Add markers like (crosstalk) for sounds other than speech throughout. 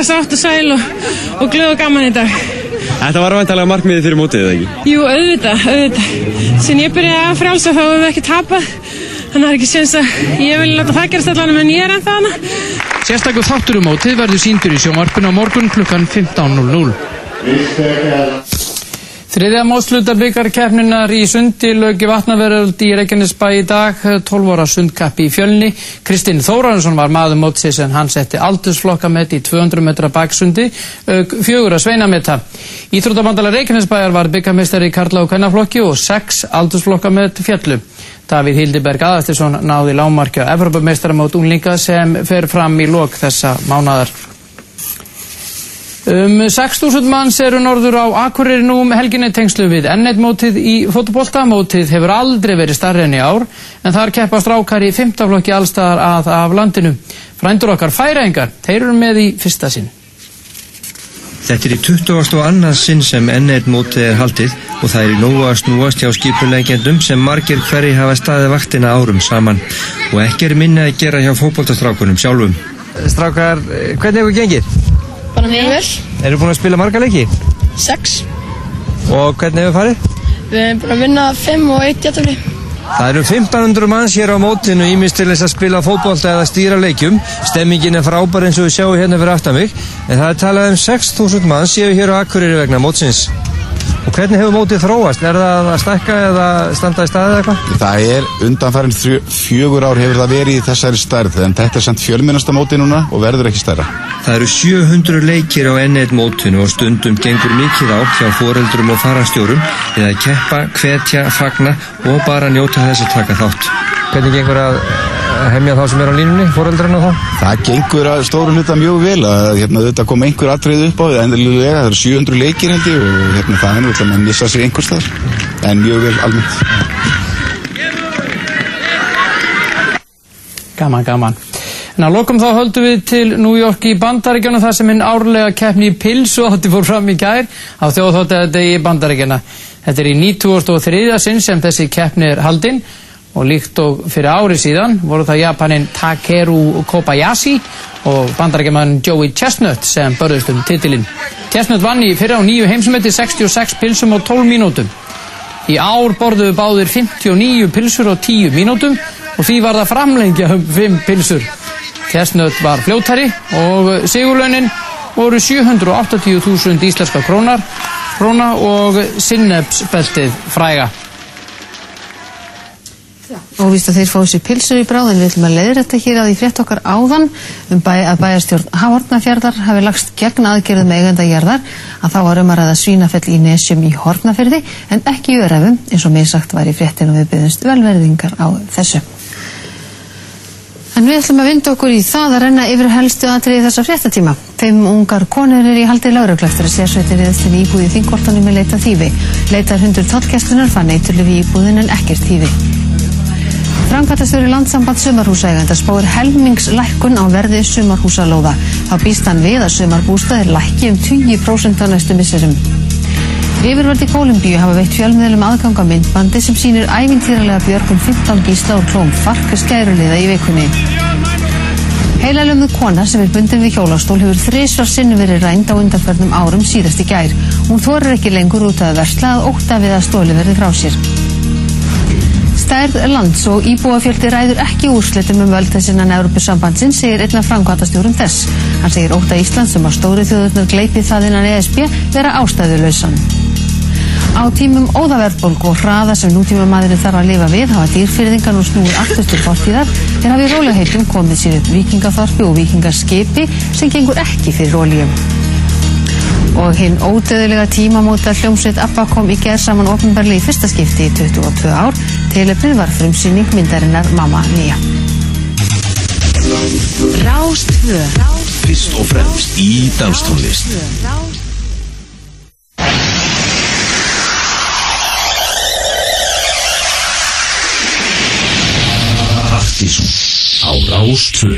Sátt og sæl og, og glöð og gaman í dag. Þetta var vantalega markmiðið fyrir mótið, eða ekki? Jú, auðvitað, auðvitað. Sen ég byrjaði að frálsa þá hefur við ekki tapað. Þannig að það er ekki séns að ég vil láta það gerast allan en ég er ennþá hana. Sérstaklega þáttur um mótið verður síndur í sjónvarpinu á morgun klukkan 15.00. Þriðja mótsluta byggarkeppninar í sundi lögi vatnaveröld í Reykjanesbæ í dag, 12 ára sundkappi í fjölni. Kristinn Þóraransson var maður mótsins en hann setti aldursflokkamett í 200 metra baksundi, fjögur að sveinametta. Íþróttabandala Reykjanesbæjar var byggarmestari í Karla og Kvennaflokki og sex aldursflokkamett fjallu. Davíð Hildiberg Aðastinsson náði lámarkja Evropameistaramót unlinga sem fer fram í lok þessa mánadar. Um 6.000 manns eru norður á Akureyri nú um helginni tengslu við N1 mótið í fótbolta. Mótið hefur aldrei verið starri enn í ár en þar keppast rákar í 15 flokki allstaðar að af landinu. Frændur okkar færaengar, þeir eru með í fyrsta sinn. Þetta er í 20. og annað sinn sem N1 mótið er haldið og það er í nógu að snúast hjá skipulegjendum sem margir hverji hafa staðið vaktina árum saman og ekki er minni að gera hjá fótboltastrákunum sjálfum. Strákar, hvernig hefur gengið? Bara mjög vel. Eru búin að spila marga leiki? Sex. Og hvernig hefur farið? Við erum búin að vinna fimm og eitt jættafli. Það eru 1500 manns hér á mótinu ímist til þess að spila fótbolta eða stýra leikjum. Stemmingin er frábær eins og við sjáum hérna fyrir aftan mig. En það er talað um 6000 manns séu hér á Akureyri vegna mótsins. Og hvernig hefur mótið þróast? Er það að stækka eða standa í staðið eitthvað? Það er undanfærin fjögur ár hefur það verið í þessari stærð en þetta er samt fjölminnasta mótið núna og verður ekki stærra. Það eru 700 leikir á N1 mótinu og stundum gengur mikið á hjá foreldrum og farastjórum að keppa, hvetja, fagna og bara njóta þess að taka þátt. Hvernig gengur að hemmja þá sem er á línunni, foreldrarna þá? Það gengur að stóru hluta mjög vel að hérna, þetta kom einhver atrið upp á því endilega, það eru 700 leikir hendi og hérna, það er náttúrulega að missa sig einhver stað en mjög vel almennt. Gaman, gaman. En að lokum þá höldum við til New York í bandaríkjana þar sem hinn árlega keppni í pilsu átti fór fram í gær á þjóðhóttið í bandaríkjana. Þetta er í 1903. sinn sem þessi keppni er haldinn og líkt og fyrir ári síðan voru það Japanin Takeru Kobayashi og bandarækjumann Joey Chestnut sem börðust um titilinn. Chestnut vann í fyrra á nýju heimsumöti 66 pilsum á 12 mínútum. Í ár borðuðu báðir 59 pilsur á 10 mínútum og því var það framlengja um 5 pilsur. Chestnut var fljóttari og sigurlaunin voru 780.000 íslenska krónar króna og sinnepsbeltið fræga. Og víst að þeir fá sér pilsur í bráð en við ætlum að leiðrætta hér að því frétt okkar áðan um bæ, að bæjarstjórn Hárnafjörðar hafi lagst gegn aðgerðum eigenda jarðar að þá var um að ræða svínafell í nesjum í Hortnafjörði en ekki í örefum eins og meðsagt var í fréttinu við byggðumst velverðingar á þessu. En við ætlum að vinda okkur í það að renna yfir helstu atriði þessa fréttatíma. Fimm ungar konur er í haldið lauruglæftur að sérsveitir viðst til íbúði þingkortanum með leita þýfi. Leitar hundur tóttgæslunar fann eiturlifi í íbúðin en ekkert þýfi. Framkvæmtastöru landsamband sumarhúsæganda spáir helmingslækkun á verði sumarhúsalóða. Þá býst hann við að sumarbústaðir lækki um 20% á næstu misserum. Yfirvöld í Kólumbíu hafa veitt fjölmiðlum aðganga myndbandi sem sýnir ævintýralega björgum 15 gísla og klóm farka skæruliða í vikunni. Heilalömuð kona sem er bundin við hjólastól hefur þrísvar sinni verið rænd á undanförnum árum síðast í gær. Hún þorir ekki lengur út að versla að óta við að stóli verði frá sér. Stærð lands og íbúafjöldi ræður ekki úrslitum um völd þessi innan Európusambandsinn, segir einna framkvæmtastjórun þess. Hann segir óta Íslands sem á stóri þjóðurnar gleipið það innan ESB vera ástæðulausan. Á tímum óðaverðbólg og hraða sem nútíma maðurinn þarf að lifa við hafa dýrfyrðingar nú snúið aftur til fortíðar þegar hafi róliheitum komið sér upp vikingaþorpi og vikingarskipi sem gengur ekki fyrir róljum. Og hinn ódöðulega tímamóta hljómsveit Abba kom í gerð saman ofnbarli í fyrsta skipti í 22 ár. Tilefnið var frumsýning myndarinnar Mamma Mia. Rástfö Fyrst og fremst í danstónlist Partísum á Rástfö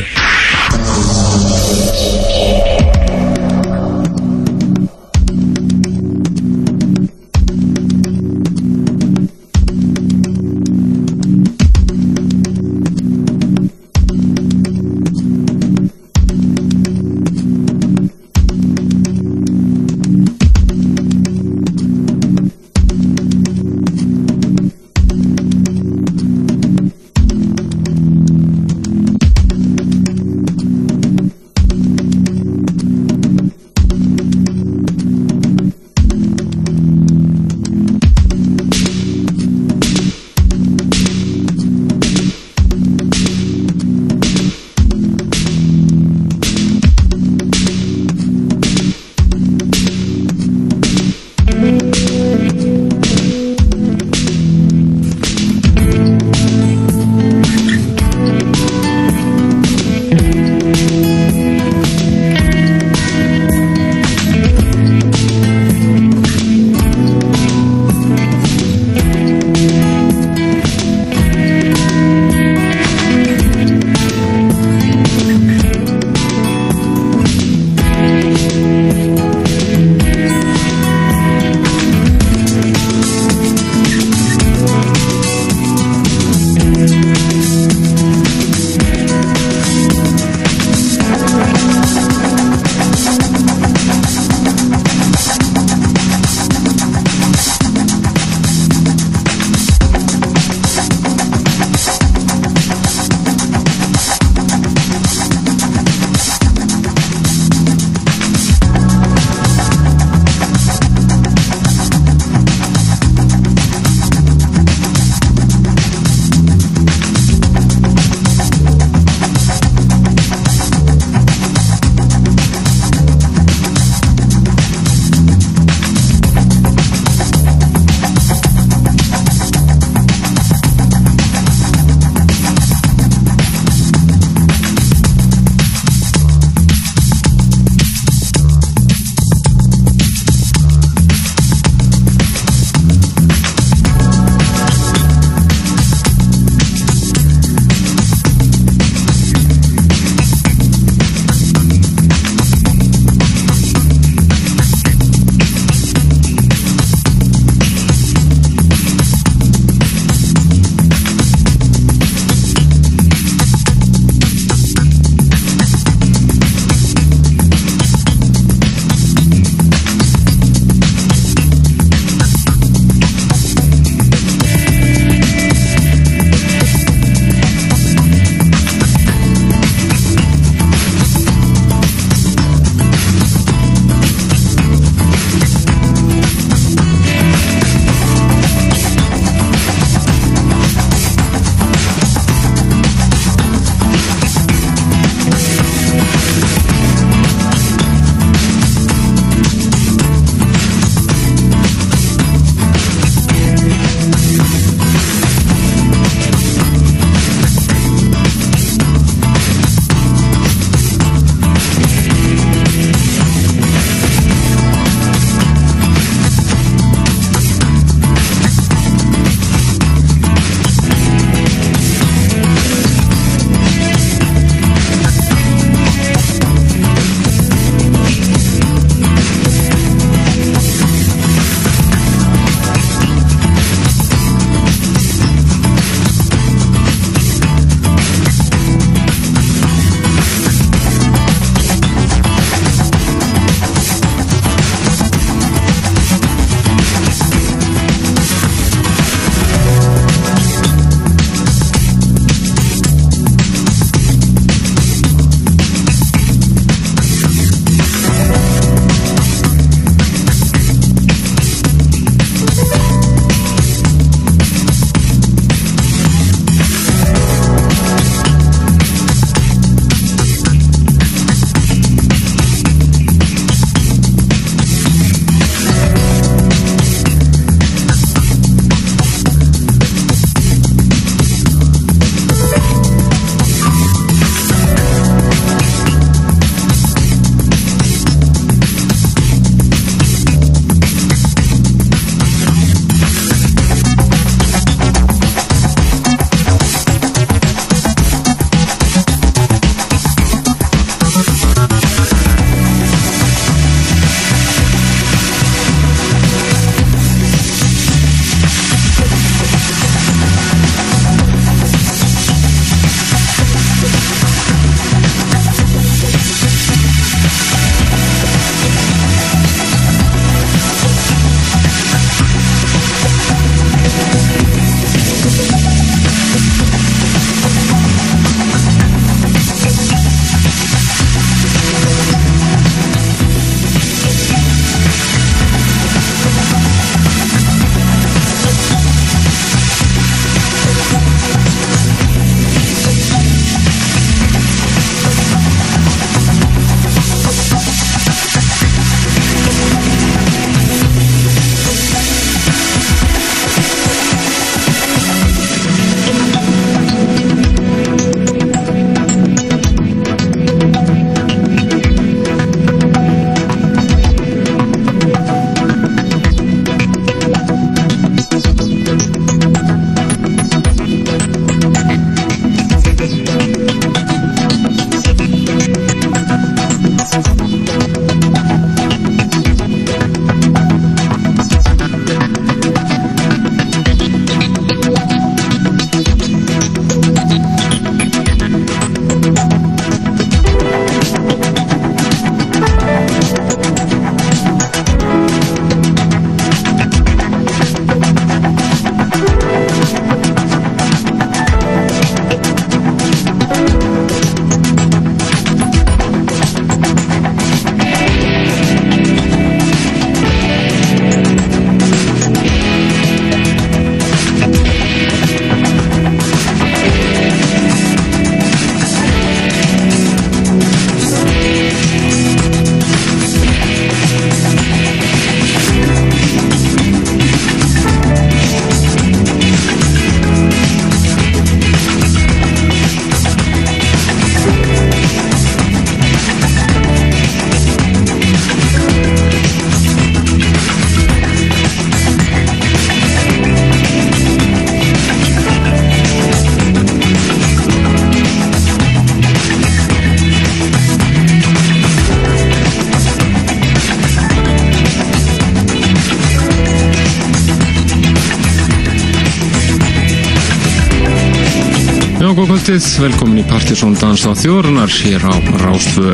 kvöldið, velkomin í Partiðsson Danstáð Þjórunar hér á Rástfö.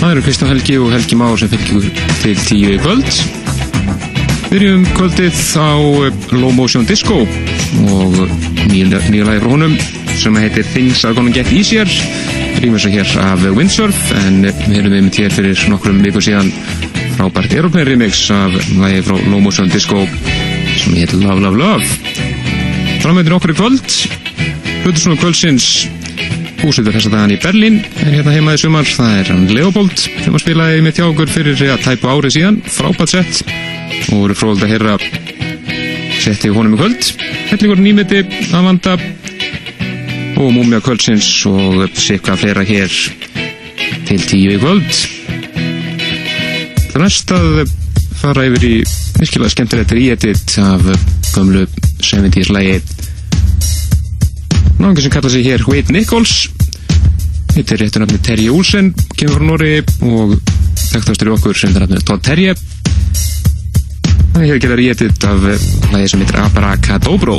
Það eru Kristján Helgi og Helgi Már sem fylgjum til tíu kvöld. Byrjum kvöldið á Low Motion Disco og nýja, nýja lagi frá honum sem heitir Things Are Gonna Get Easier. Rýmur sig hér af Windsurf en við erum einmitt hér fyrir nokkrum viku síðan frábært Aeroplane remix af lagi frá Low Motion Disco sem heitir Love Love Love. Framöndin okkur í kvöld Hlutusnúðu kvöldsins. Húsveitur þess að daginn í Berlín. En hérna heimaði sumar, það er hann Leopold sem að spilaði með hjá okkur fyrir að tæpa árið síðan, frábært sett og voru fróðald að heyra setti honum í kvöld. Hellingur nýmiti að vanda. Og múmja kvöldsins og sikka fleira hér til tíu í kvöld. Það næst að fara yfir í virkilega skemmtilegt ríetitt af gömlu 70's lægi náðungi sem kalla sig hér Wade Nichols. Þetta er réttur nafni Terje Olsen kemur frá Nóri og þekktastur í okkur sem þetta nafni Todd Terje það er hér að gera réttitt af lægi sem heitir Abracadabro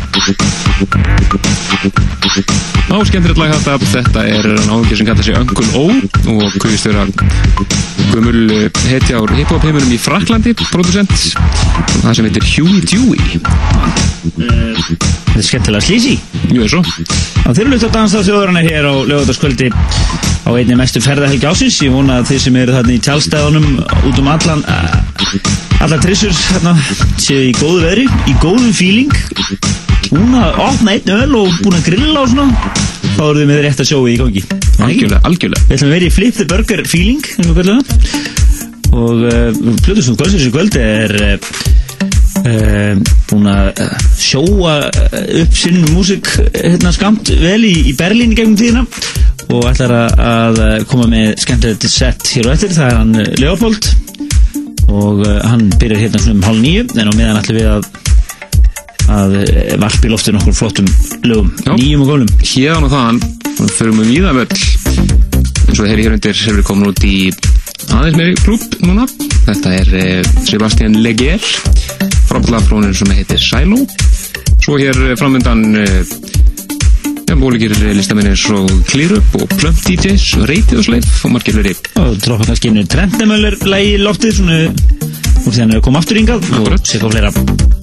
Á, skemmtilegt lag þetta, þetta er náðungi sem kallar sig Uncle O og kvist vera gömul eh, hetja ár hip-hop heiminum í Fraklandi, producent það sem heitir Huey Dewey. Þetta er skemmtilega slísi Jú, er svo. Á þeirra lutt að dansa þjóðarinnar hér á lögataskvöldi á einni mestu ferðahelgi ásins ég vona að þeir sem eru þarna í tjálstæðunum út um allan allar trissur hérna séu í góðu veðri, í góðum fíling búin að opna einn öl og búin að grilla og svona. Þá eru þið með rétt að sjói í gangi. Algjörlega, algjörlega. Við ætlum að vera í flip the burger feeling og kvölda og uh, Plutusnúð kvöldsins í kvöld er uh, uh, búin að uh, sjóa uh, upp sinn músik hérna skamt vel í, í Berlín í gegnum tíðina. Og ætlar að, að uh, koma með skemmtilegt set hér og eftir, það er hann uh, Leopold. Og uh, hann byrjar hérna um hálf nýju en á meðan ætlum við að að uh, varpi loftu nokkur flottum lögum, Já. nýjum og gólum Hérðan og þaðan, fyrir við víða völl eins og þeir hér undir sem við komin út í aðeins meiri klúb núna. Þetta er eh, Sebastian Leger frábæðlega frónir sem heitir Silo. Svo hér eh, framöndan eh, en ólíkir listamenn eins og Clearup og Plump DJs, Reytið og Sleif og margir fleiri. Og droppa kannski einu Trendemöller lægi loftið svona úr því hann er komið aftur hingað. Og sér hvað fleira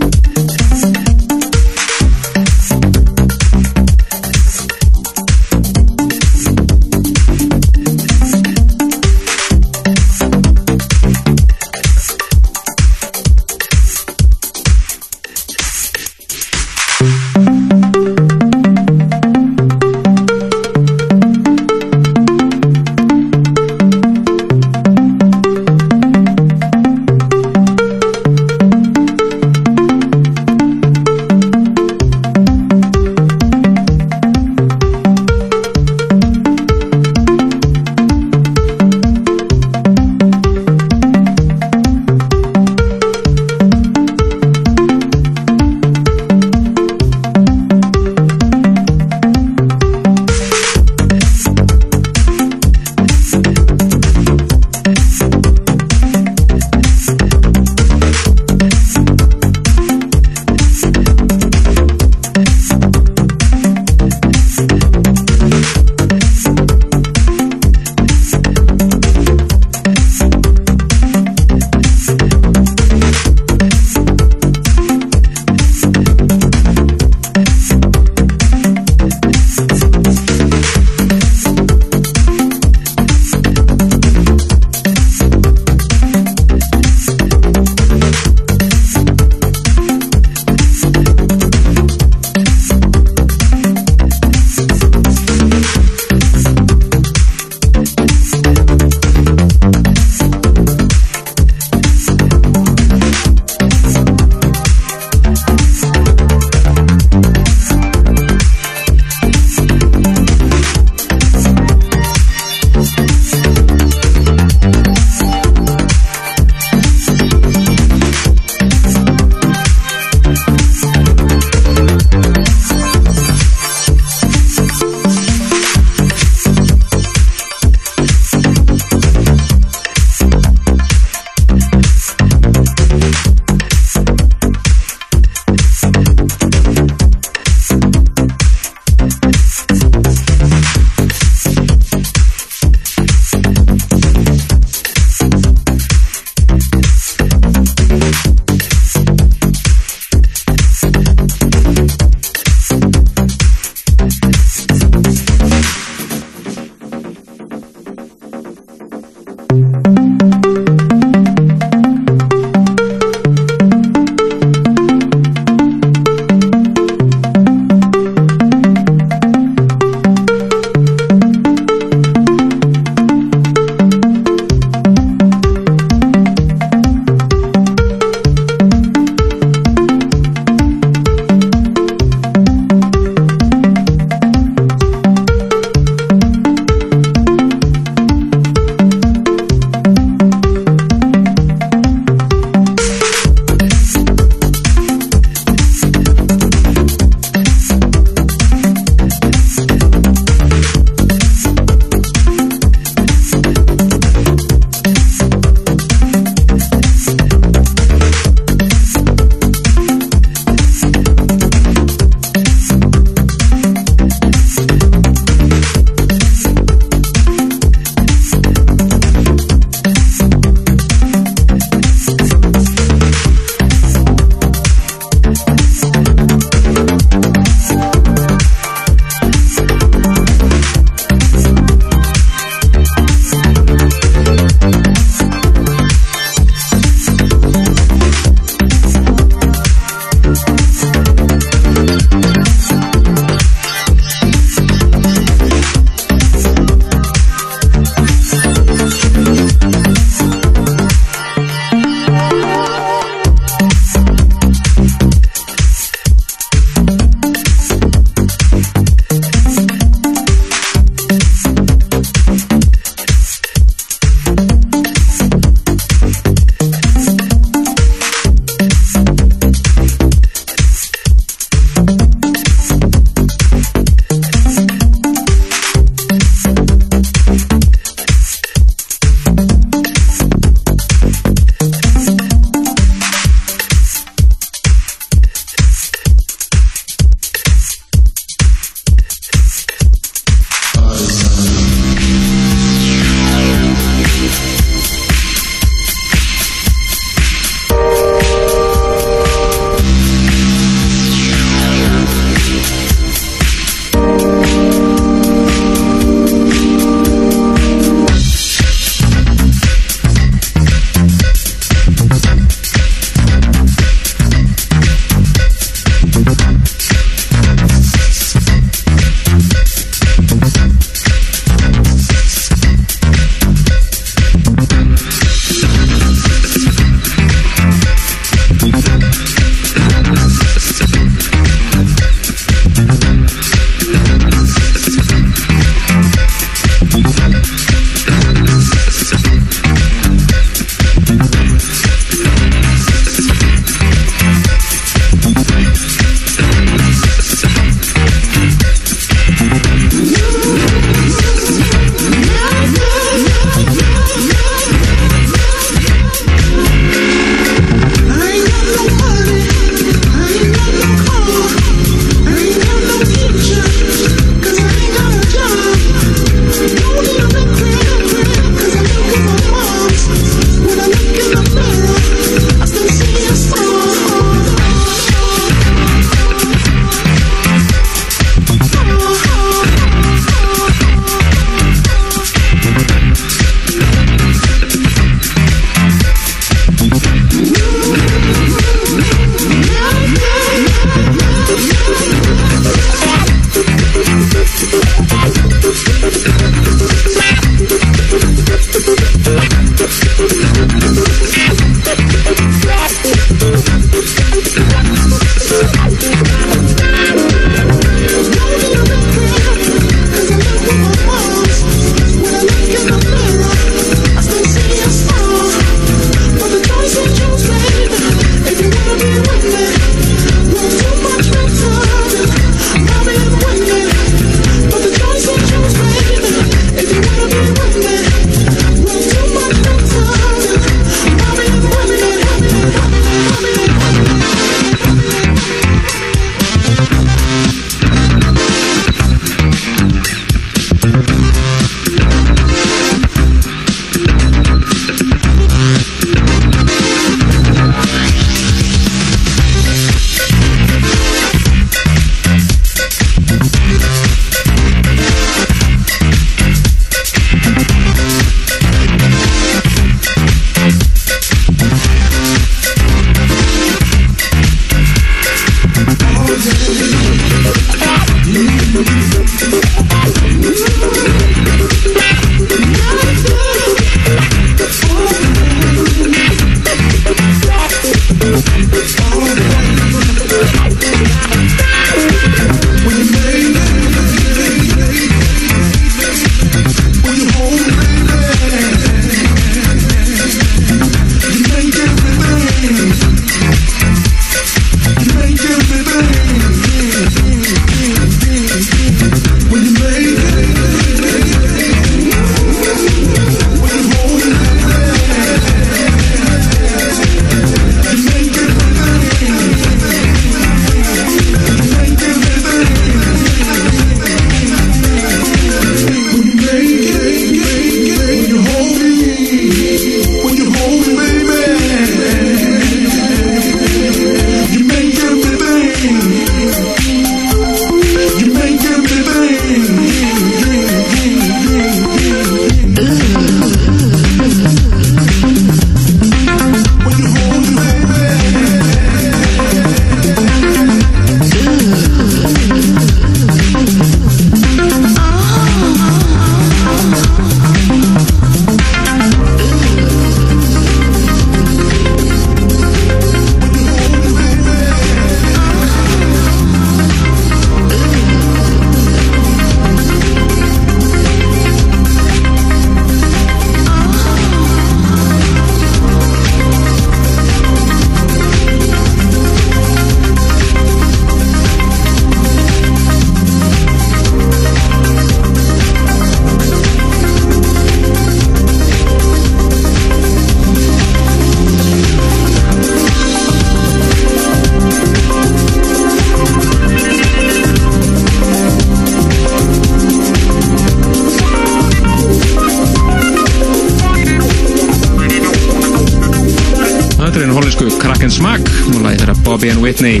Bobby and Whitney.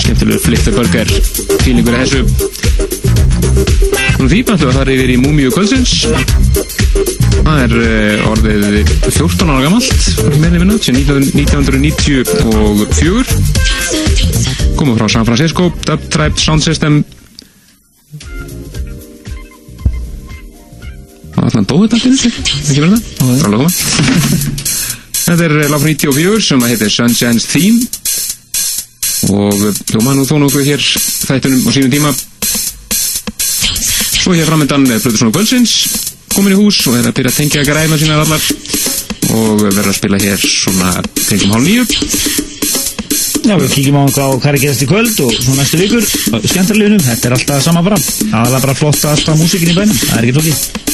Skemmtilegur Flitterburger fílingur að þessu Nú því bættu að það er yfir í Múmiu Kvöldsins. Það er uh, orðið 14 ára gammalt meðlega vinna, 1994 komum frá San Francisco Dub Tribe Sound System. Það er þannig dóðið koma Þetta er frá 94 sem heitir Sunshine's Theme og hljóma nú þó nokkuð hér þættunum á sínum tíma. Svo hér framöndan Plutur Svona Kvöldsins komin í hús og er að byrja að tengja græna sínar allar. Og verður að spila hér svona kringum hálf nýju Já, við kíkjum á hvað hvað er að gerast í kvöld og svo næstu vikur skemmtarlegunum, þetta er alltaf sama bara. Aðalega bara flott alltaf músikin í bænum. Það er ekki tókið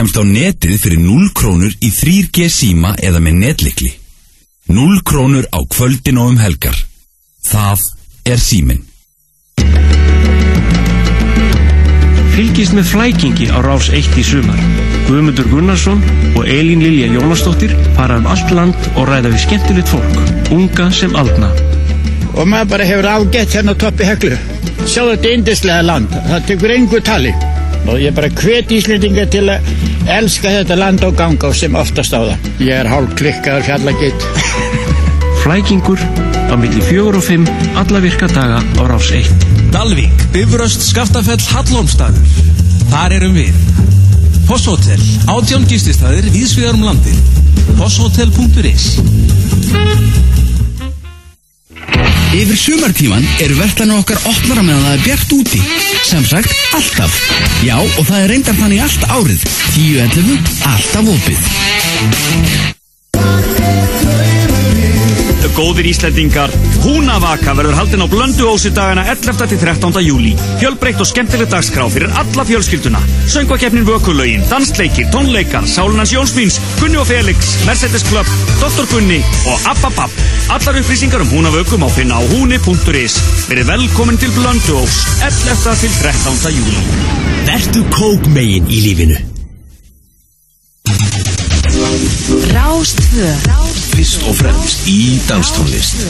kemst á netið fyrir 0 krónur í 3G síma eða með netlikli. 0 krónur á kvöldin og um helgar. Það er símin. Fylgist með flækingi á rás 1 í sumar. Guðmundur Gunnarsson og Elín Lilja Jónasdóttir fara um allt land og ræða við skemmtilegt fólk, unga sem aldna. og maður bara hefur ágætt hérna á toppi heglu sjáðu þetta indislega land það tekur engu tali og ég bara hvet Íslendinga til að elska þetta land og ganga sem oftast á það ég er hálf klikkaður fjallagitt (laughs) Flækingur á milli fjögur og fimm alla virka daga á rás 1. Dalvík, Bifröst, Skaftafell, Hallómstaður. Þar erum við. Fosshótel, átján gististæðir, víðsviðar um landið. Yfir sumartíman eru verðlanir okkar opnara meðan það er bjart úti. Sem sagt, alltaf. Já, og það er reyndar þannig allt árið. 10.11. Alltaf opið. Góðir Íslendingar, Húnavaka verður haldin á blöndu ósi dagana 11. til 13. júli. Fjölbreytt og skemmtileg dagskrá fyrir alla fjölskylduna. Söngvakeppnin Vökulögin, dansleikir, tónleikar, Sálunans Jónsvíns, Gunni og Felix, Mercedes Club, Dr. Gunni og Abbababb. Allar upplýsingar um Húnavöku má finna á húni.is. Verið velkomin til blöndu ós, 11. til 13. júli. Vertu kókmegin í lífinu Rástvö Fyrst og fremst í danstónlist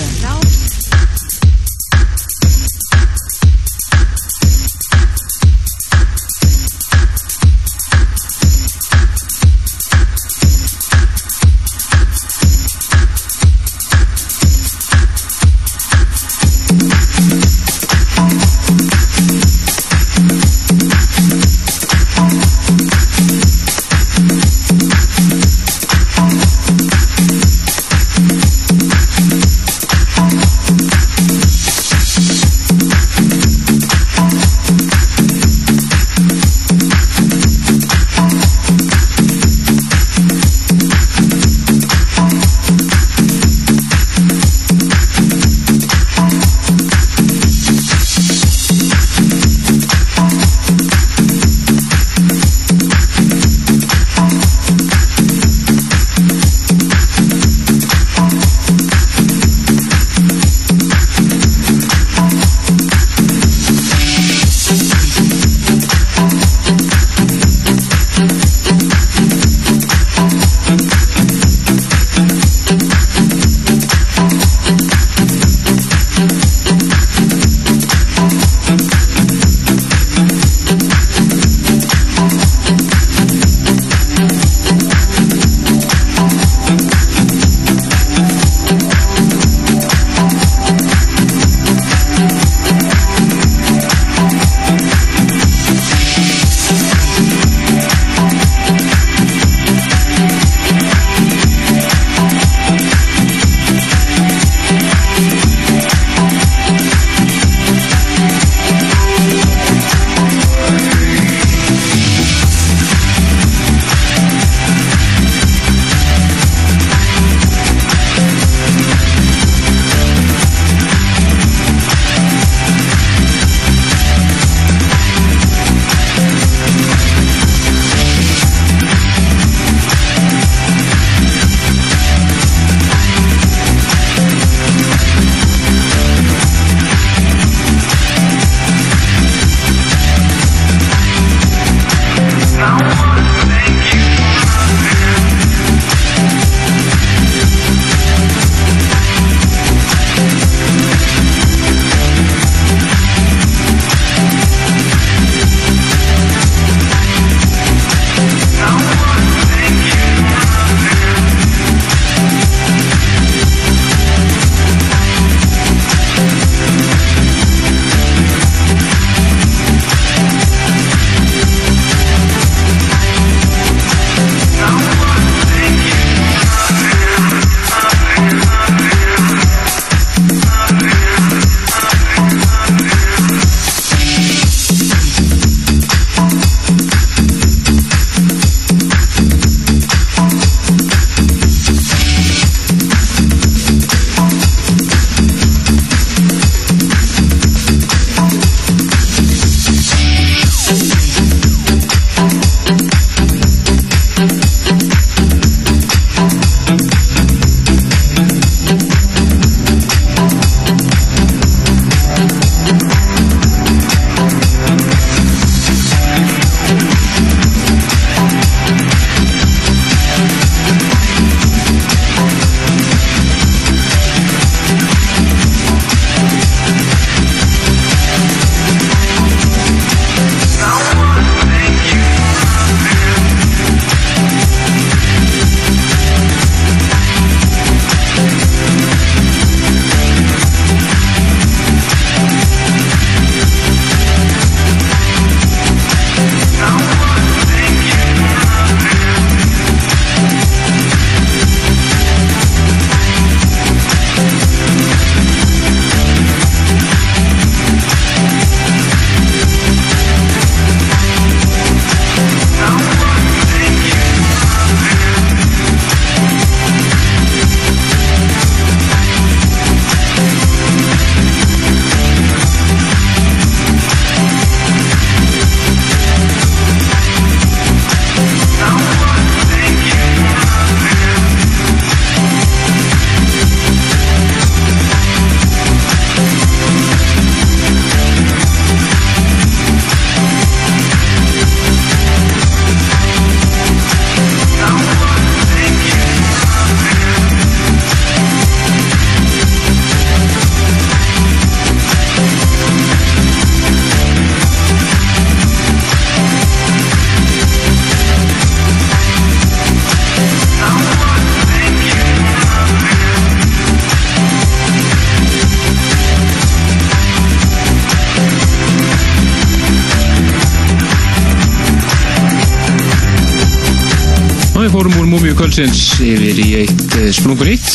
Kvöldsins yfir í eitt uh, splungun eitt.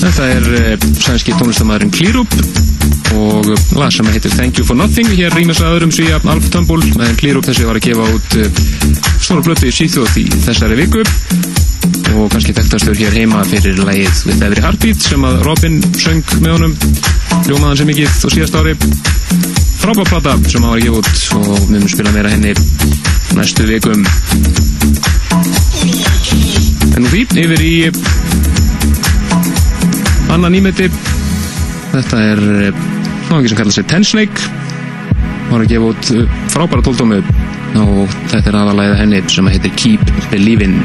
Þetta er uh, sænski tónlistamæðurinn Clearup og uh, lag sem heitir Thank You For Nothing. Hér rýmast aðurum svíja Alf Tumble meðan Clearup þessi var að gefa út stóra blötu í síþjóð í þessari viku og kannski þekktastur hér heima fyrir lagið With Every Heartbeat sem að Robin söng með honum ljómaðan sem mikið og síðast ári frábár plata sem hann var að gefa út og við munum spila meira henni næstu vikum en nú því yfir í annan ímeti þetta er náðingi sem kallar sig Ten Snake. Hann var að gefa út uh, frábæra tóldómi og þetta er aðalæða henni sem heitir Keep Believin'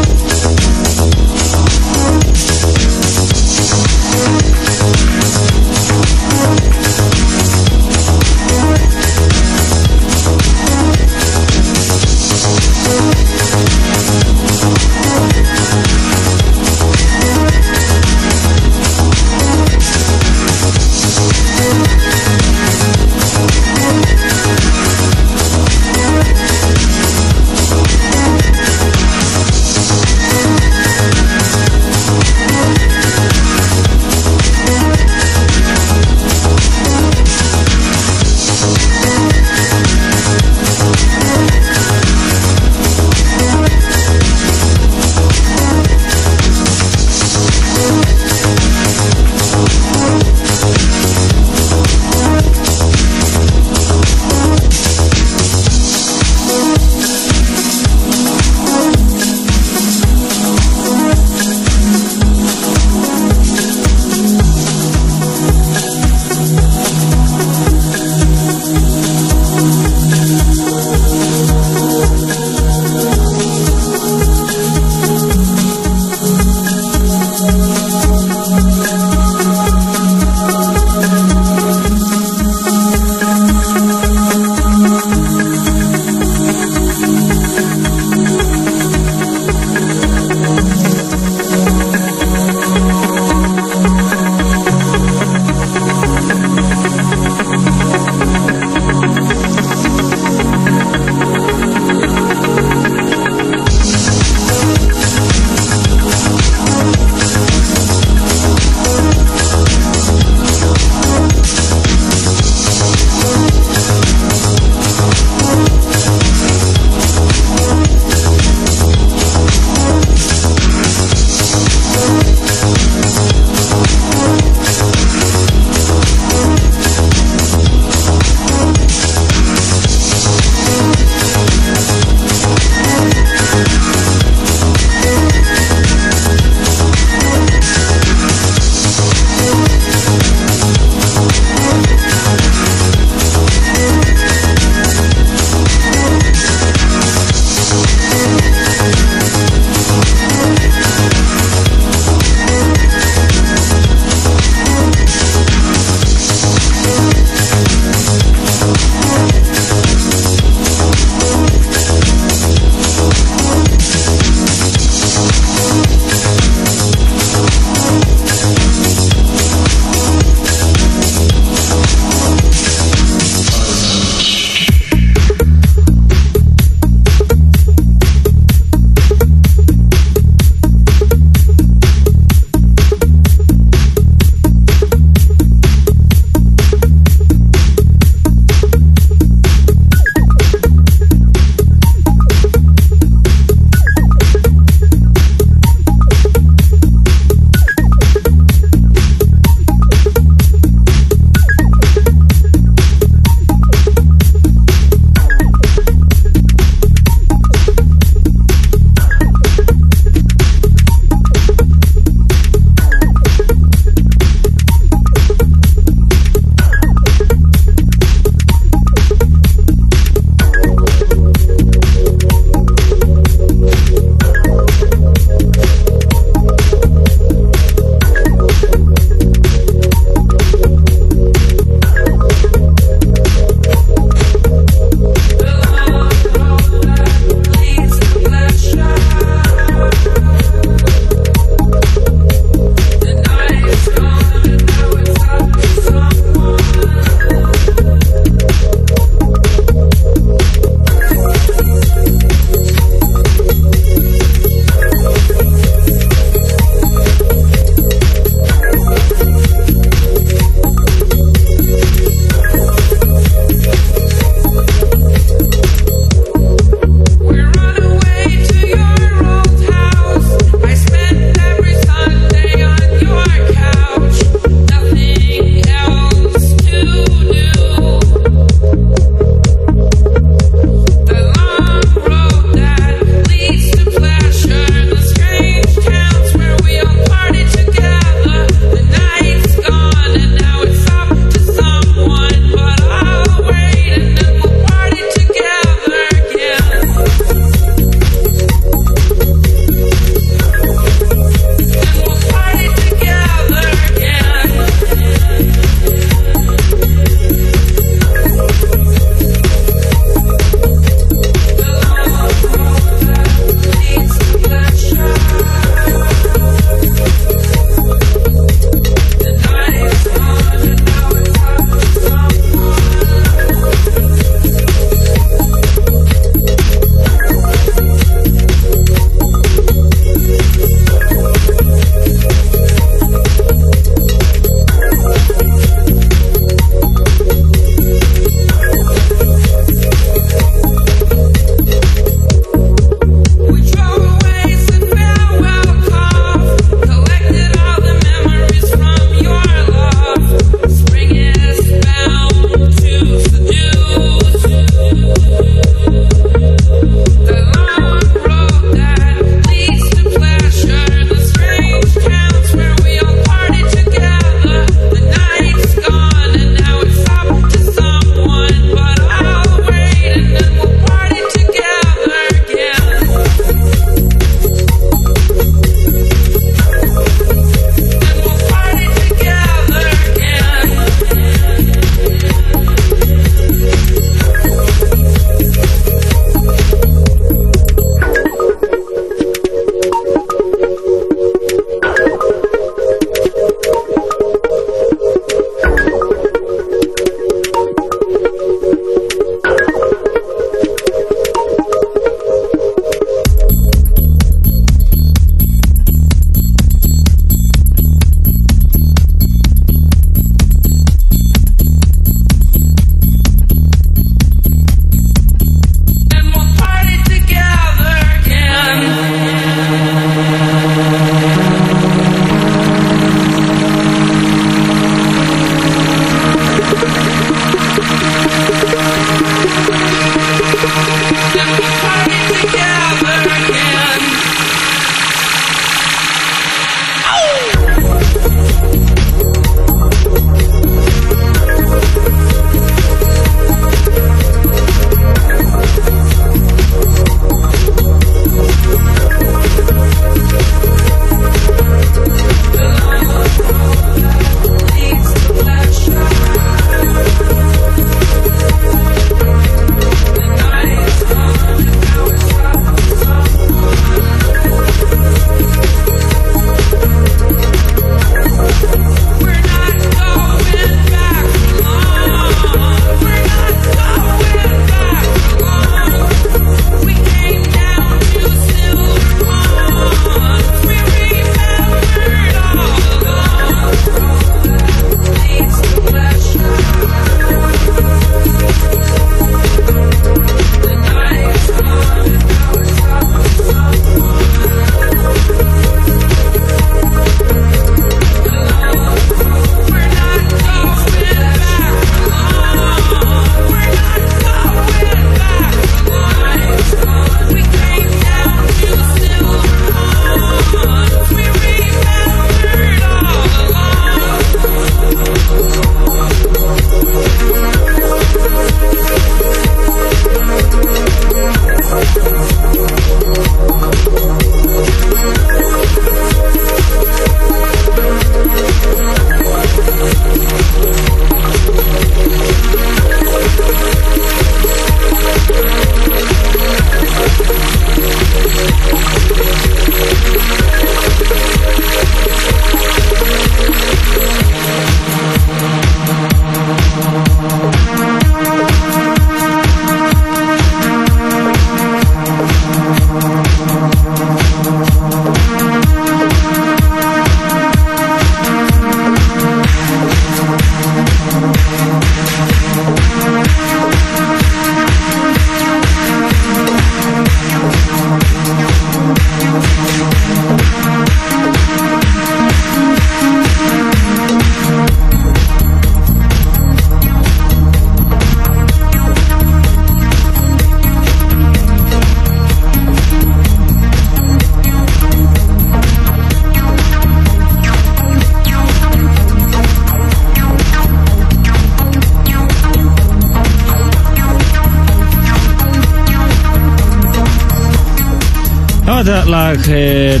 lag eh,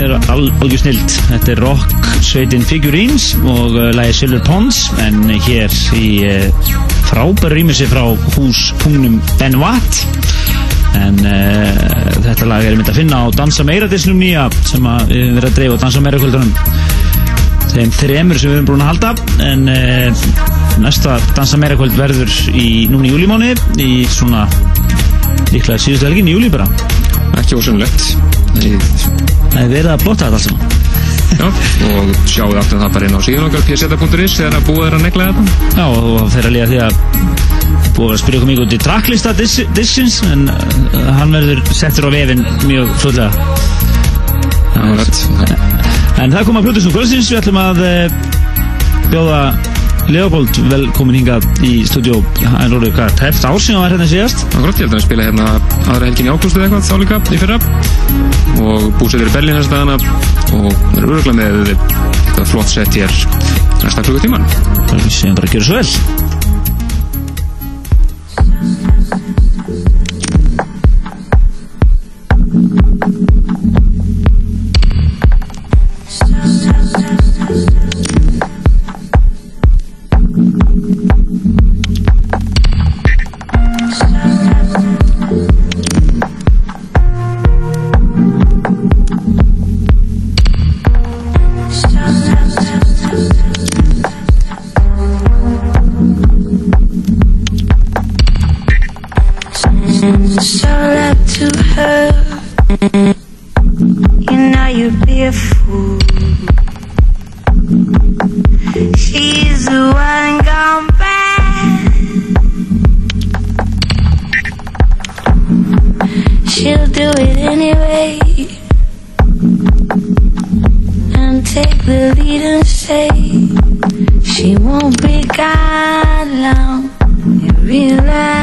er alveg snilt. Þetta er rock sveitin Figurines og uh, lagi Silver Ponds en hér í uh, frábæru rýmissi frá hús pungnum Ben Watt. En uh, þetta lag er mynd að finna á Dansa Meira disnum nýja sem við höfum verið að dreifa á Dansa Meira kvöldunum. Þeim þremur sem við höfum brúin að halda. En uh, næsta Dansa Meira kvöld verður í núni júlimáni í svona líklega síðustu helgin í júli bara. Ekki ósumlegt það er verið að blotta þetta alls saman. Já, og sjáu aftur það bara inn á síðan okkar pseta.is þegar að búið er að negla þetta. Já, og þeirra líka því að búið að spyrja okkur mikið út í tracklista dissins en uh, hann verður settur á vefin mjög fljóðlega En það kom að Plutusnum Kvöldsins. Við ætlum að uh, bjóða Leopold velkomin hingað í stúdjó en rólu hvað, tæft ársinn var hérna síðast? Akkurat, ég held að við spila hérna aðra helgin í ágústu eða eitthvað þá líka í fyrra. Og búsettir í Berlín þess dagana og verður öruglega með eitthvað flott sett hér næsta klukkutíman Við séum bara að gera svo vel You know you'd be a fool. She's the one gone bad. She'll do it anyway. And take the lead and say she won't be gone long. You realize.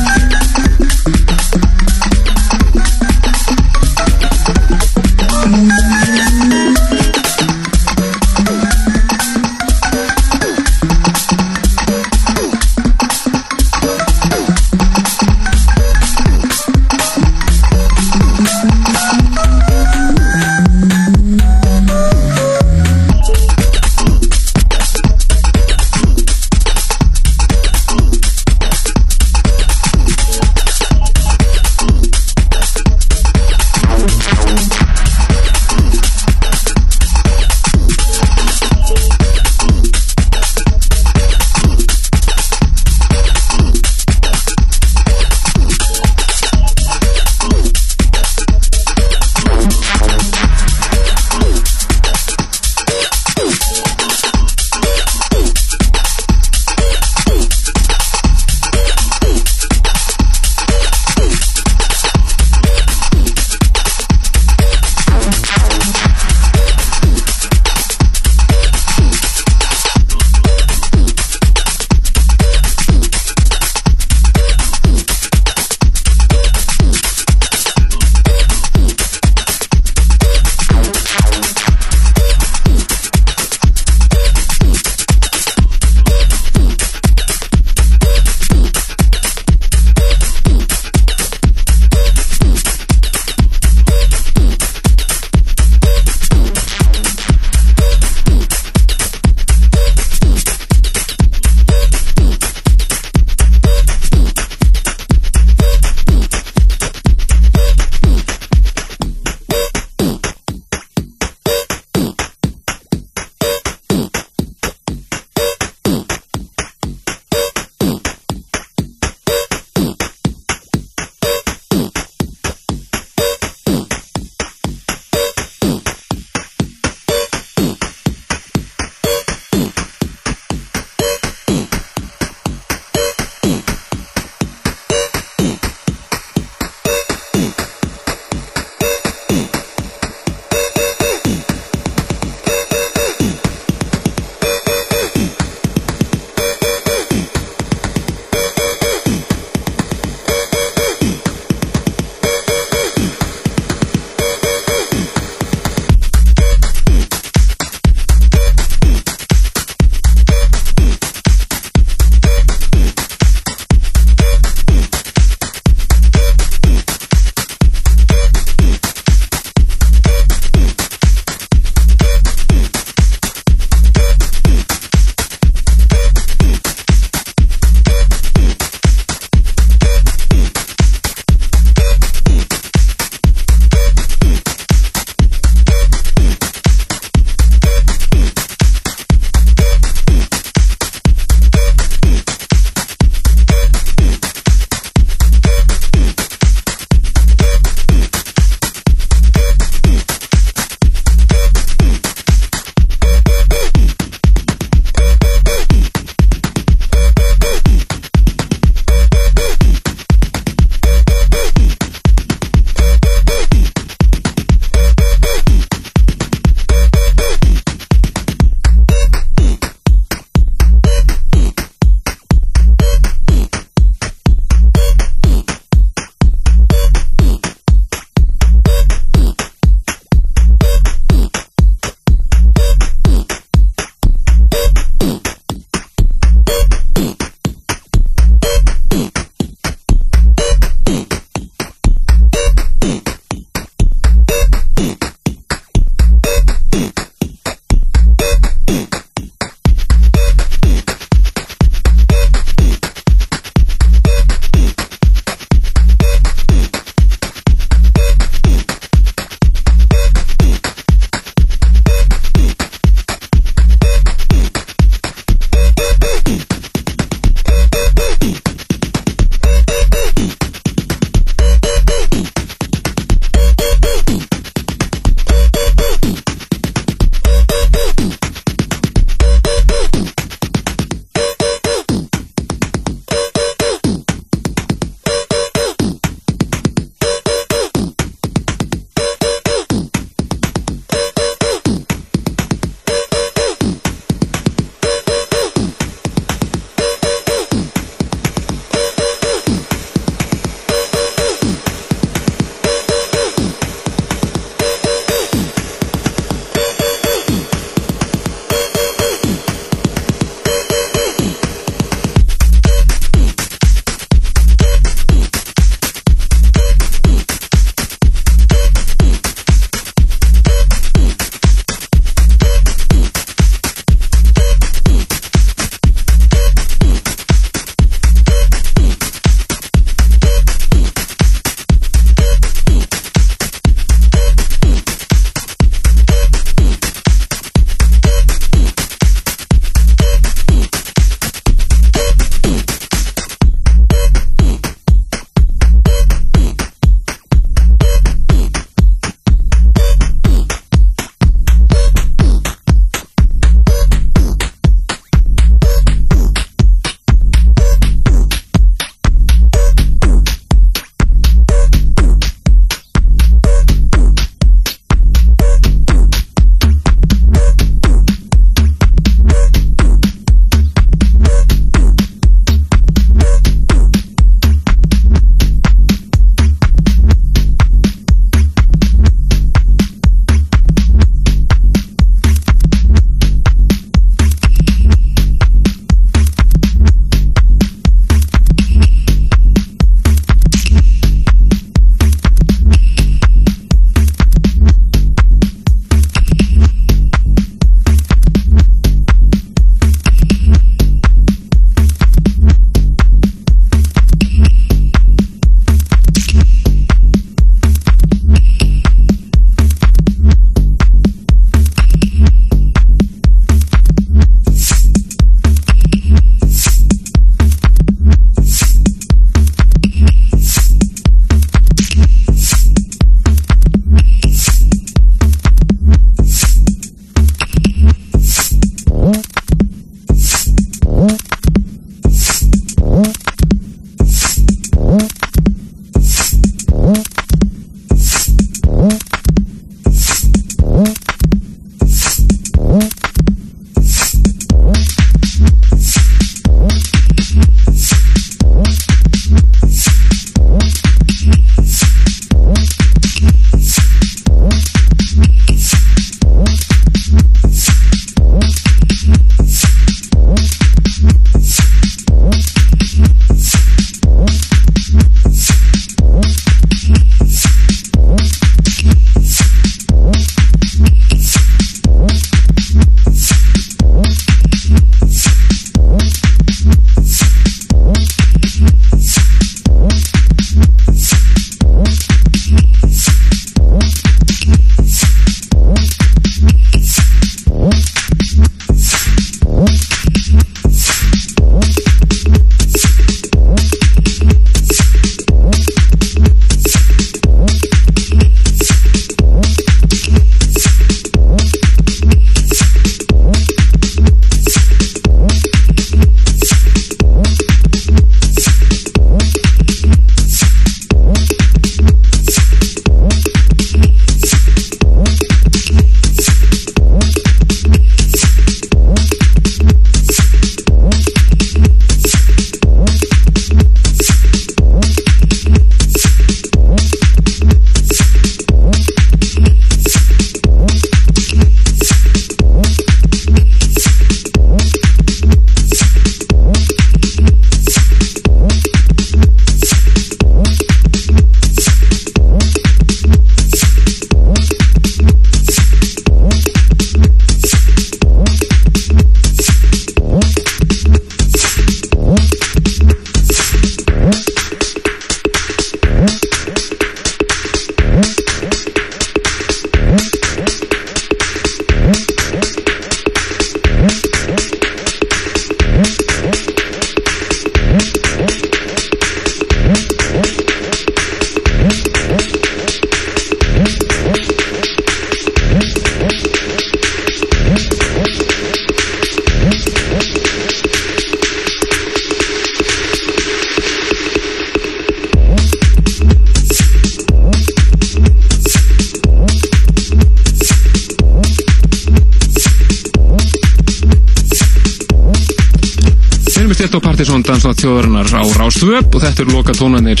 2 og þetta eru loka tónanir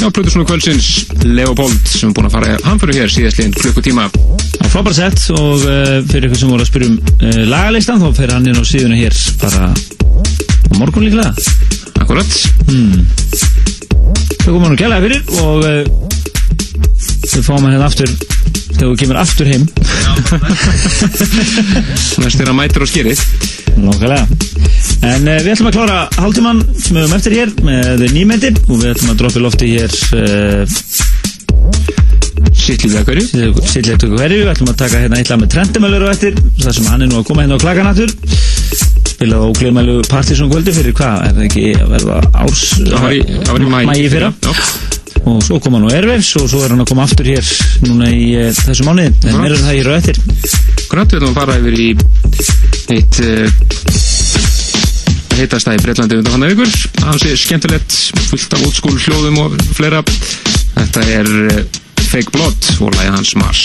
á Plutursson og Kvölsins Leopold sem er búin að fara hanfyrir hér síðast líðan klukkutíma. Það er frábært sett og eh, fyrir ykkur sem voru að spyrja um uh, lagalistan þá fer hann inn á síðuna hér bara á morgun líklega. Akkurat. Hmm. Það kom hann og gælaði fyrir og eh, við uh, fáum hann hérna aftur þegar við kemur aftur heim. (laughs) Næst er að mæta og skýrið Nákvæmlega. En uh, við ætlum að klára hálftíman sem við höfum eftir hér með nýmeti og við ætlum að droppa í lofti hér að hverju að hverju Við ætlum að taka hérna eitthvað með trendumælur á eftir þar sem hann er nú að koma hérna á klaganattur spilað á glemælu Partiðsson kvöldi fyrir hvað, er það ekki að verða árs Það var í- maí. Fyrra. Já. og svo kom hann á Airwaves og svo er hann að koma aftur hér núna í uh, þessu mánuði. En meira um það hér á eftir. Akkurat, við ætlum að fara yfir í eitt uh, heitasta í Breitlandi undan hann vikur. Það sé skemmtilegt, fullt af school hljóðum og fleira. Þetta er uh, Fake Blood og Mars Mars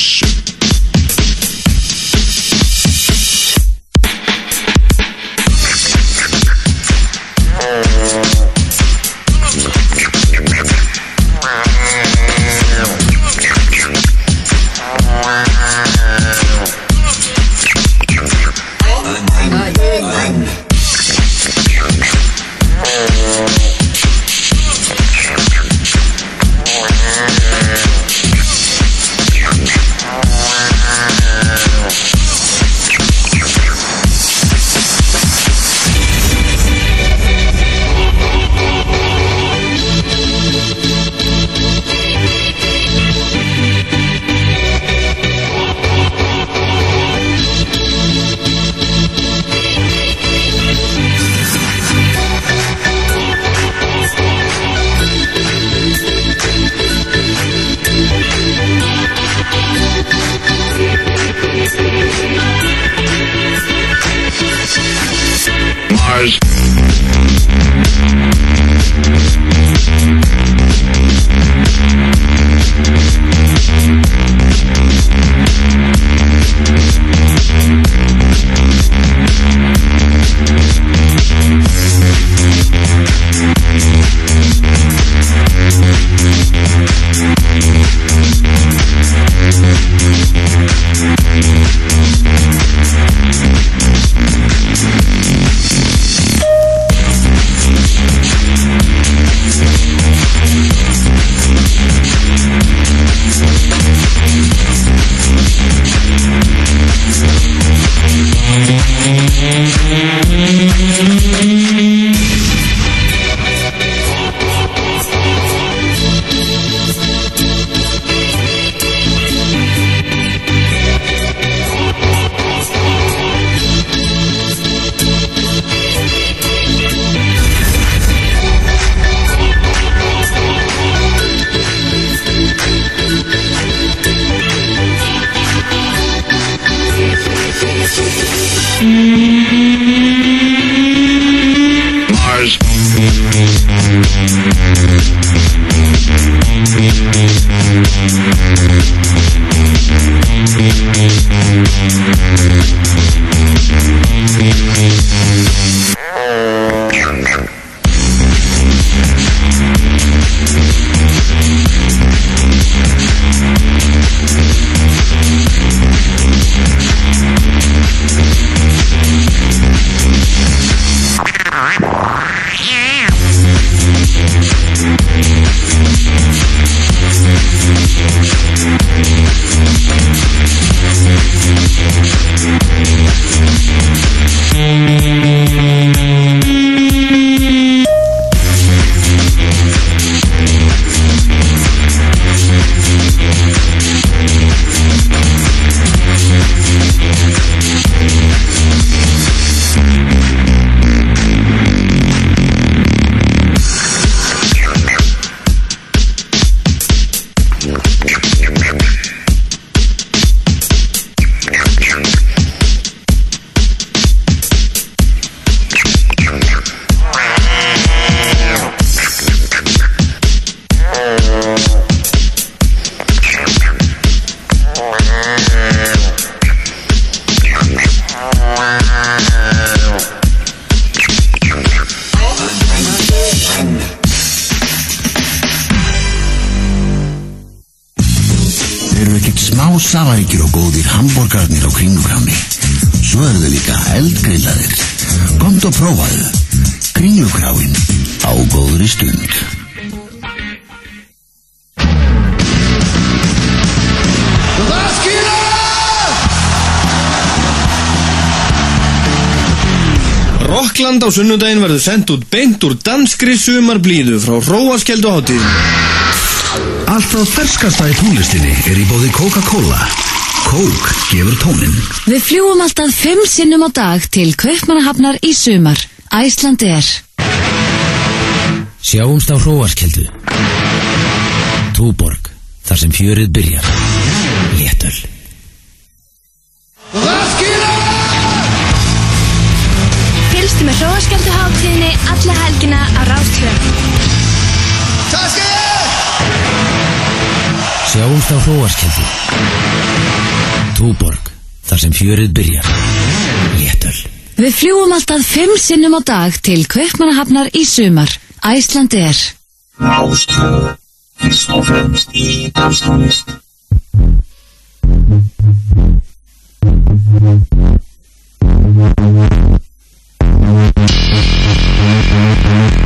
á sunnudaginn verður sendt út beint úr danskri sumarblíðu frá Róaskeldu hátíð. Allt það ferskasta í tónlistinni er í bóði Coca-Cola. Coke gefur tónin. Við fljúum alltaf fimm sinnum á dag til Kaupmannahafnar í sumar. Æsland er. Sjáumst á Hróarskeldu Túborg, þar sem fjörið byrjar Léttöl Fylgstu með hróaskjöldu hátíðinni alla helgina á Rástfjörn. Sjáumst á Hróarskeldu Túborg, þar sem fjörið byrjar Léttöl Við fljúum alltaf fimm sinnum á dag til Kaupmannahafnar í sumar. Æsland er. Rástvö, fyrst og fremst í danstónlist. All Thank you.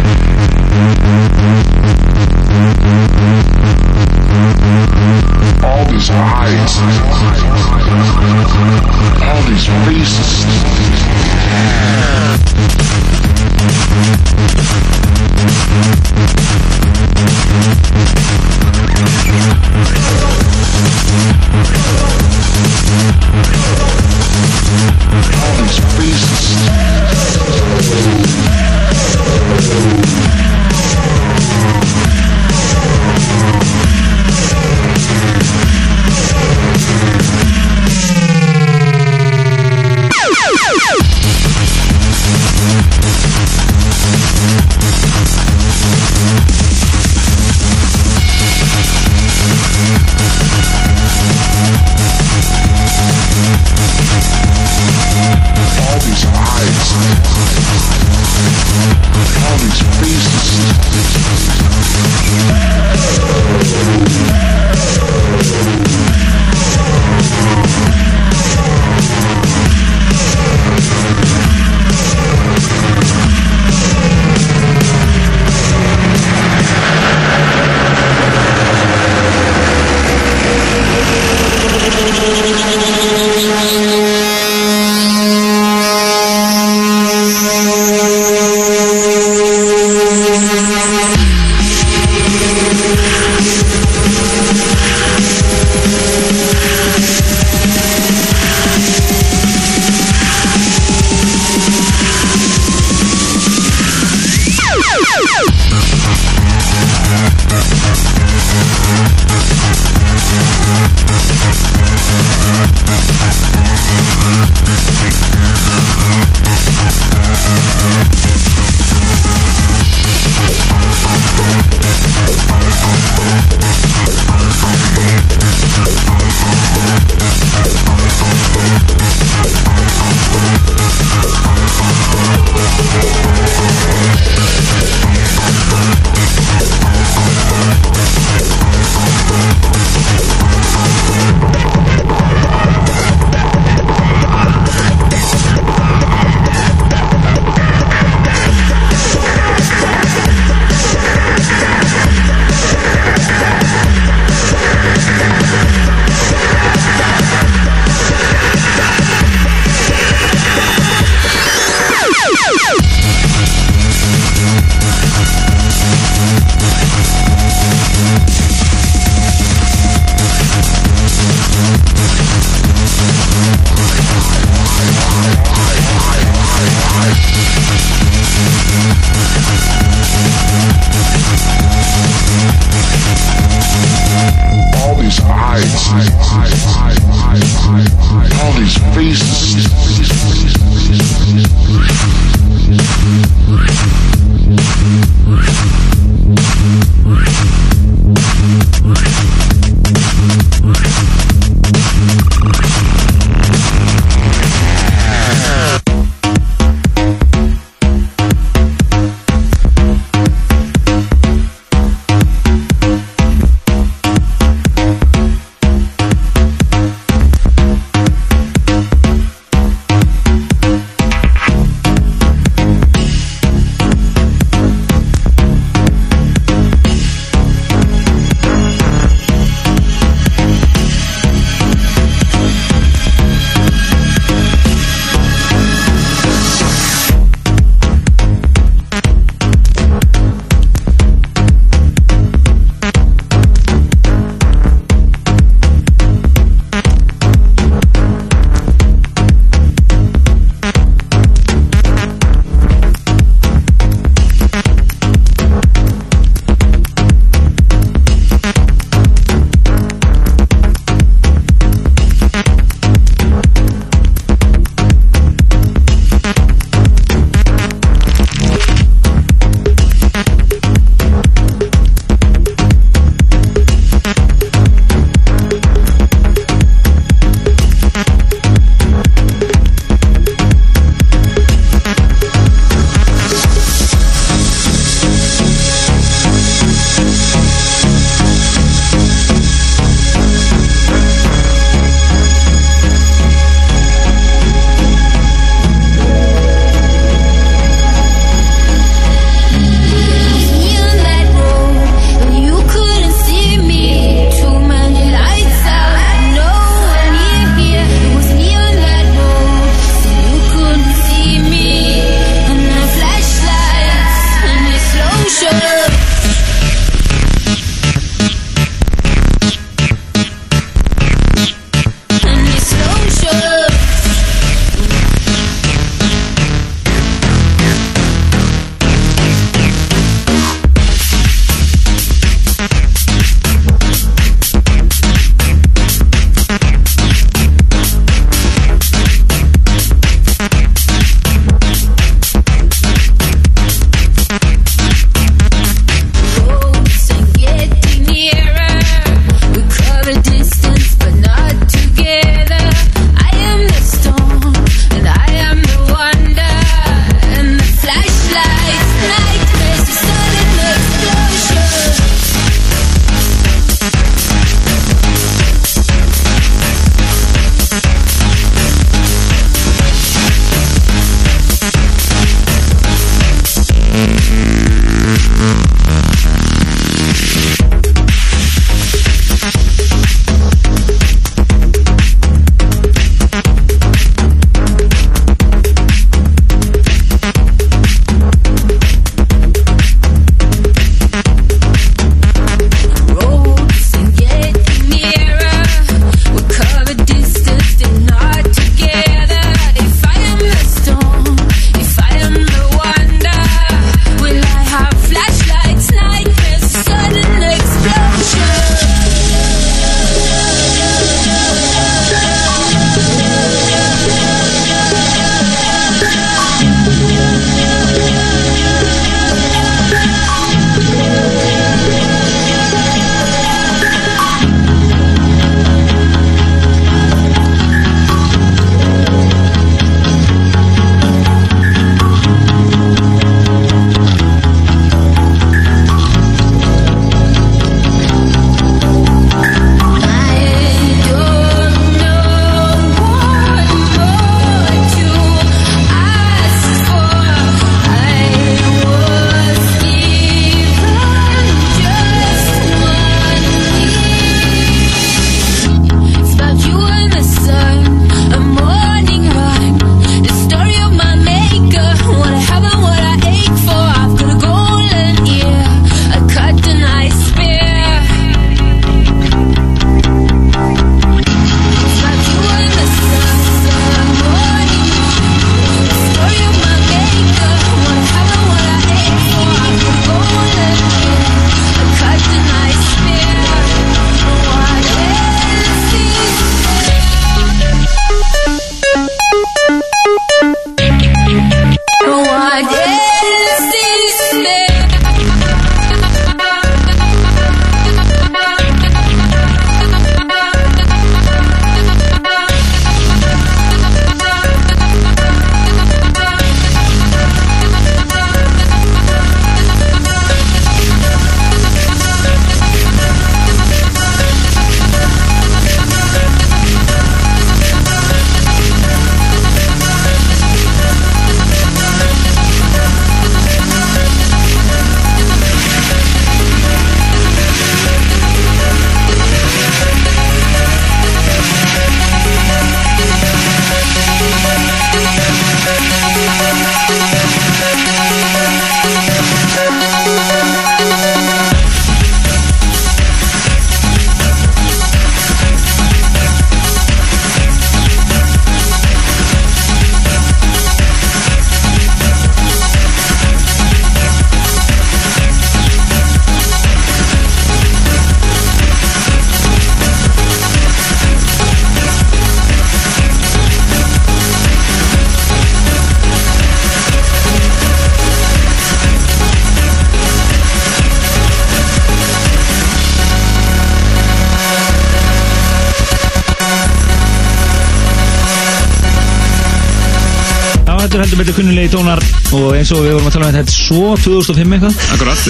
Heldur betur kunnulegi tónar og eins og við vorum að tala um þetta, svo 2005 eitthvað. Akkurat.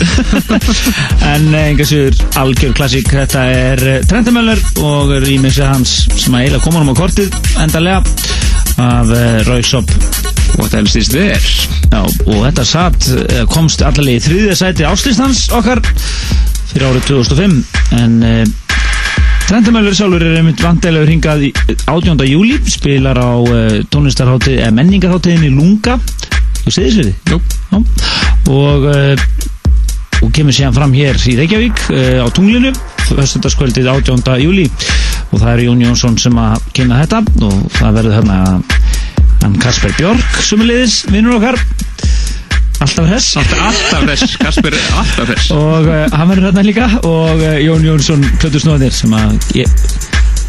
(laughs) en eh, enga sigur algjör klassík, þetta er Trentamöller og rýmisið hans sem að eiginlega koma hann á kortið endarlega af uh, Rauksop What else is there? Já, og þetta satt, eh, komst allavega í þriðja sæti áslýstans okkar fyrir árið 2005 en Trendamöllur sjálfur er einmitt vantilegur hingað í 18. júli, spilar á uh, tónlistarháttið, eða menningarháttiðinni Lunga, þú segir þessu við? Jú. Já. Og, uh, og kemur síðan fram hér í Reykjavík uh, á tunglinu, höstundagskvöldið 18. júli og það er Jón Jónsson sem að kynna þetta og það verður hérna hann Kasper Björk sumulegis, vinnur okkar alltaf hress. Alltaf, hress, Kasper er alltaf hress. Og uh, hann verður hérna líka og uh, Jón Jónsson Plötur Snóðir sem að ég,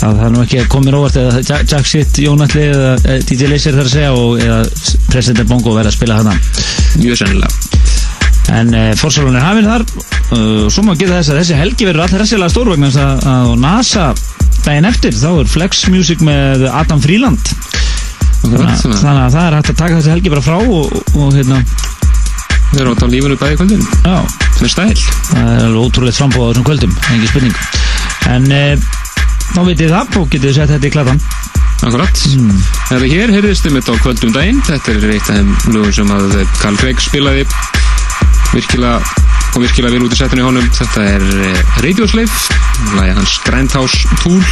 að það er nú ekki að koma mér óvart eða Jack, Jack Shit, Jónalli eða uh, DJ Laser þar að segja og eða President Bongo verður að spila þarna. Mjög sennilega. En uh, fórsalun er hafinn þar. Uh, og svo má geta þess að þessi helgi verður alltaf hressilega að á NASA daginn eftir þá er Flex Music með Adam Freeland. Þannig að, þannig að það er hægt að taka þessi helgi bara frá og, og, og hérna Við erum átt á lífunu bæði kvöldin Já. Með stæl Það er alveg ótrúlega frambóð á þessum kvöldum, engi spurning. En e, þá vitið það og getið sett þetta í klatan. Akkurat. Mm. Þegar hér heyrðist þið mitt á kvöldum daginn. Þetta er eitt af þeim lögum sem að Carl Craig spilaði virkilega og virkilega vel út í setinu í honum. Þetta er Radio Slave Læði hans Grindhouse Tool.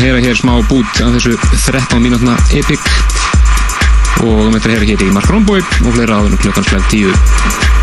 Heyra hér smá bút af þessu 13 mínútna epic og um þetta er hér í Mark Romboy og fleira áður klukkan slag 10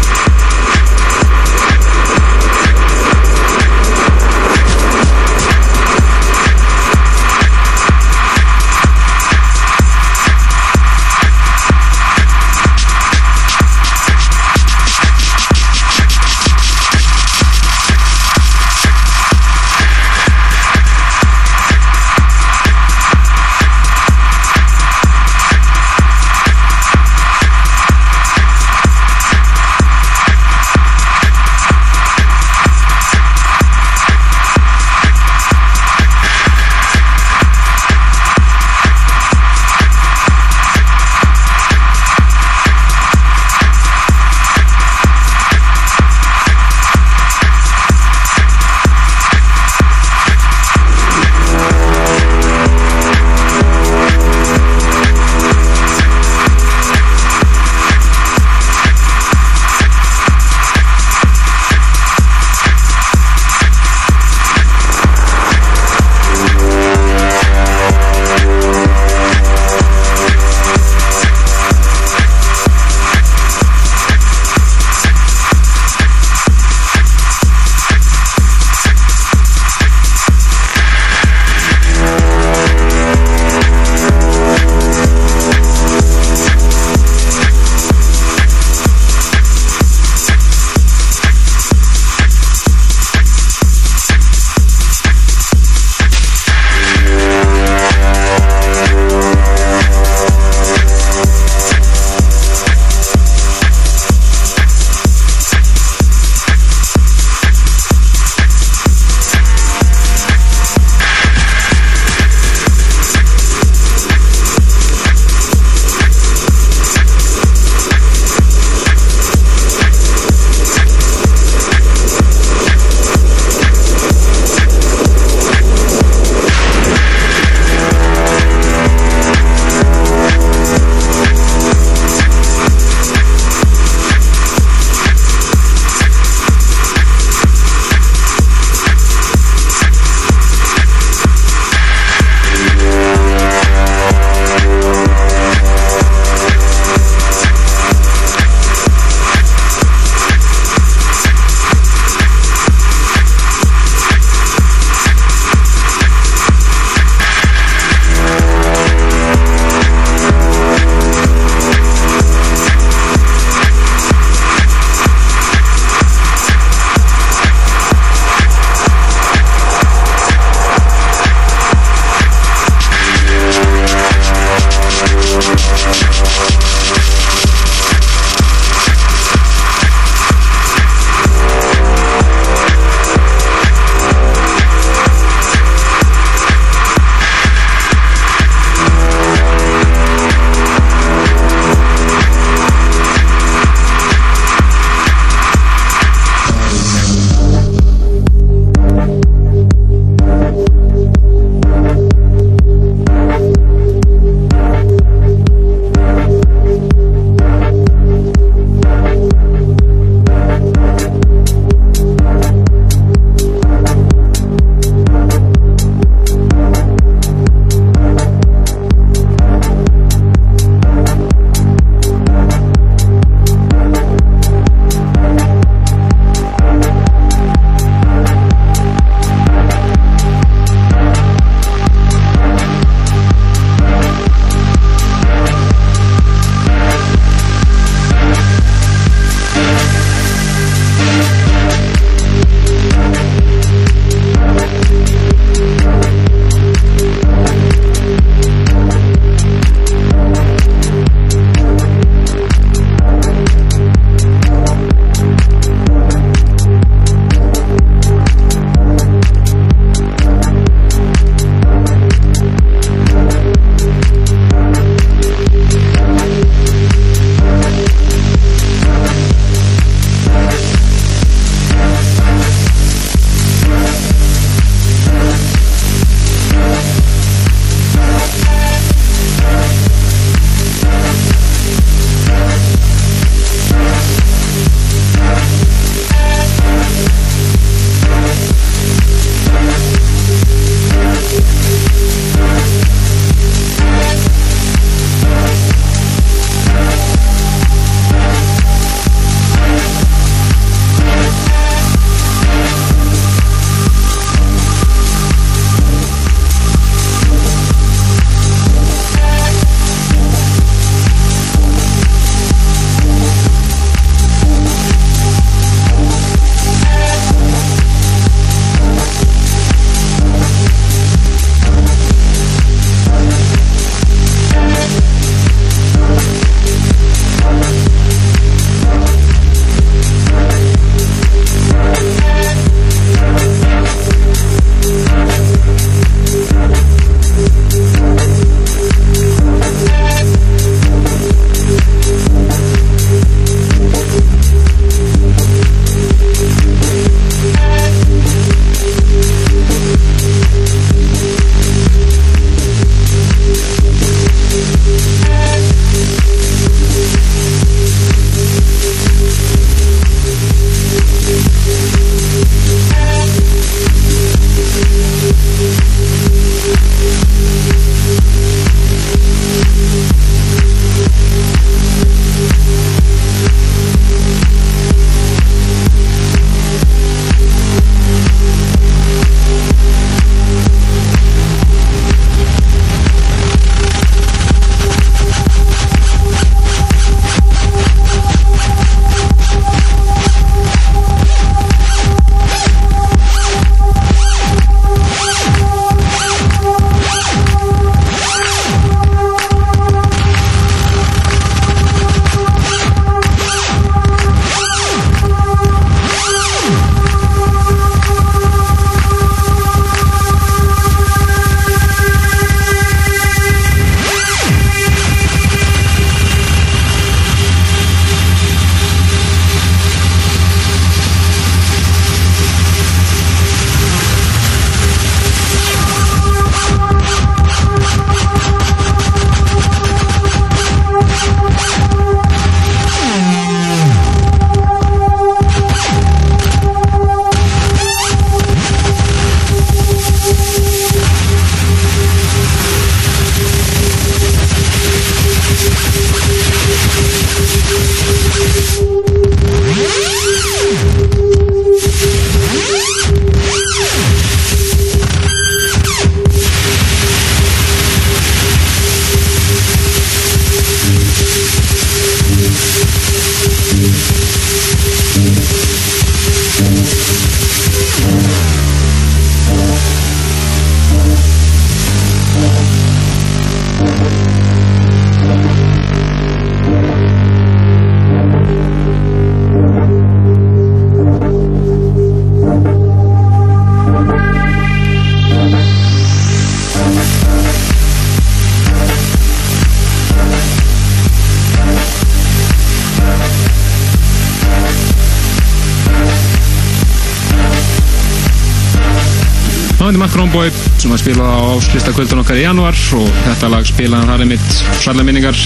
þetta er Mark Romboy sem að spila á áslista kvöldun okkar í januar og þetta lag spilaði hann þar einmitt salla minningar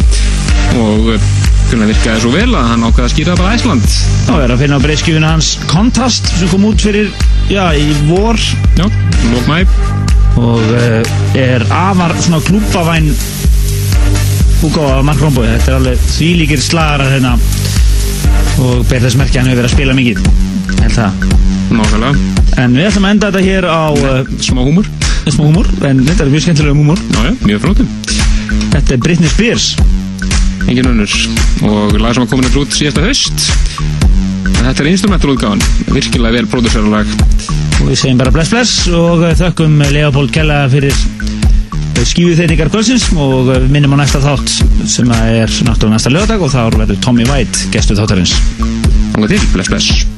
og hvernig virkaði svo vel að hann ákveði að skýra bara Æsland þá er að finna á breyskjufinu hans Kontrast sem kom út fyrir, já, í vor. Já, og uh, er afar svona klúpavæn úgáða af Mark Romboy þetta er alveg þvílíkir slagarar hérna. Og ber þess merkja hann hefur verið að spila mikið. Held það. Nákvæmlega En við ætlum að enda þetta hér á uh, Smá húmur Smá húmur, en þetta er mjög skemmtilega húmur Já, já, mjög frótum Þetta er Britney Spears. Engin önnur. Og lag sem að út síðasta En þetta er instrumental útgáðan Virkilega vel pródúsera lag. Og við segjum bara bless bless og uh, þökkum Leopold Kella fyrir skífið þeirri ykkar kvöldsins. Og við minnum á næsta þátt sem er náttúrulega næsta lögadag og þá verður Tommy White gestuð þáttarins. Hanga til, bless bless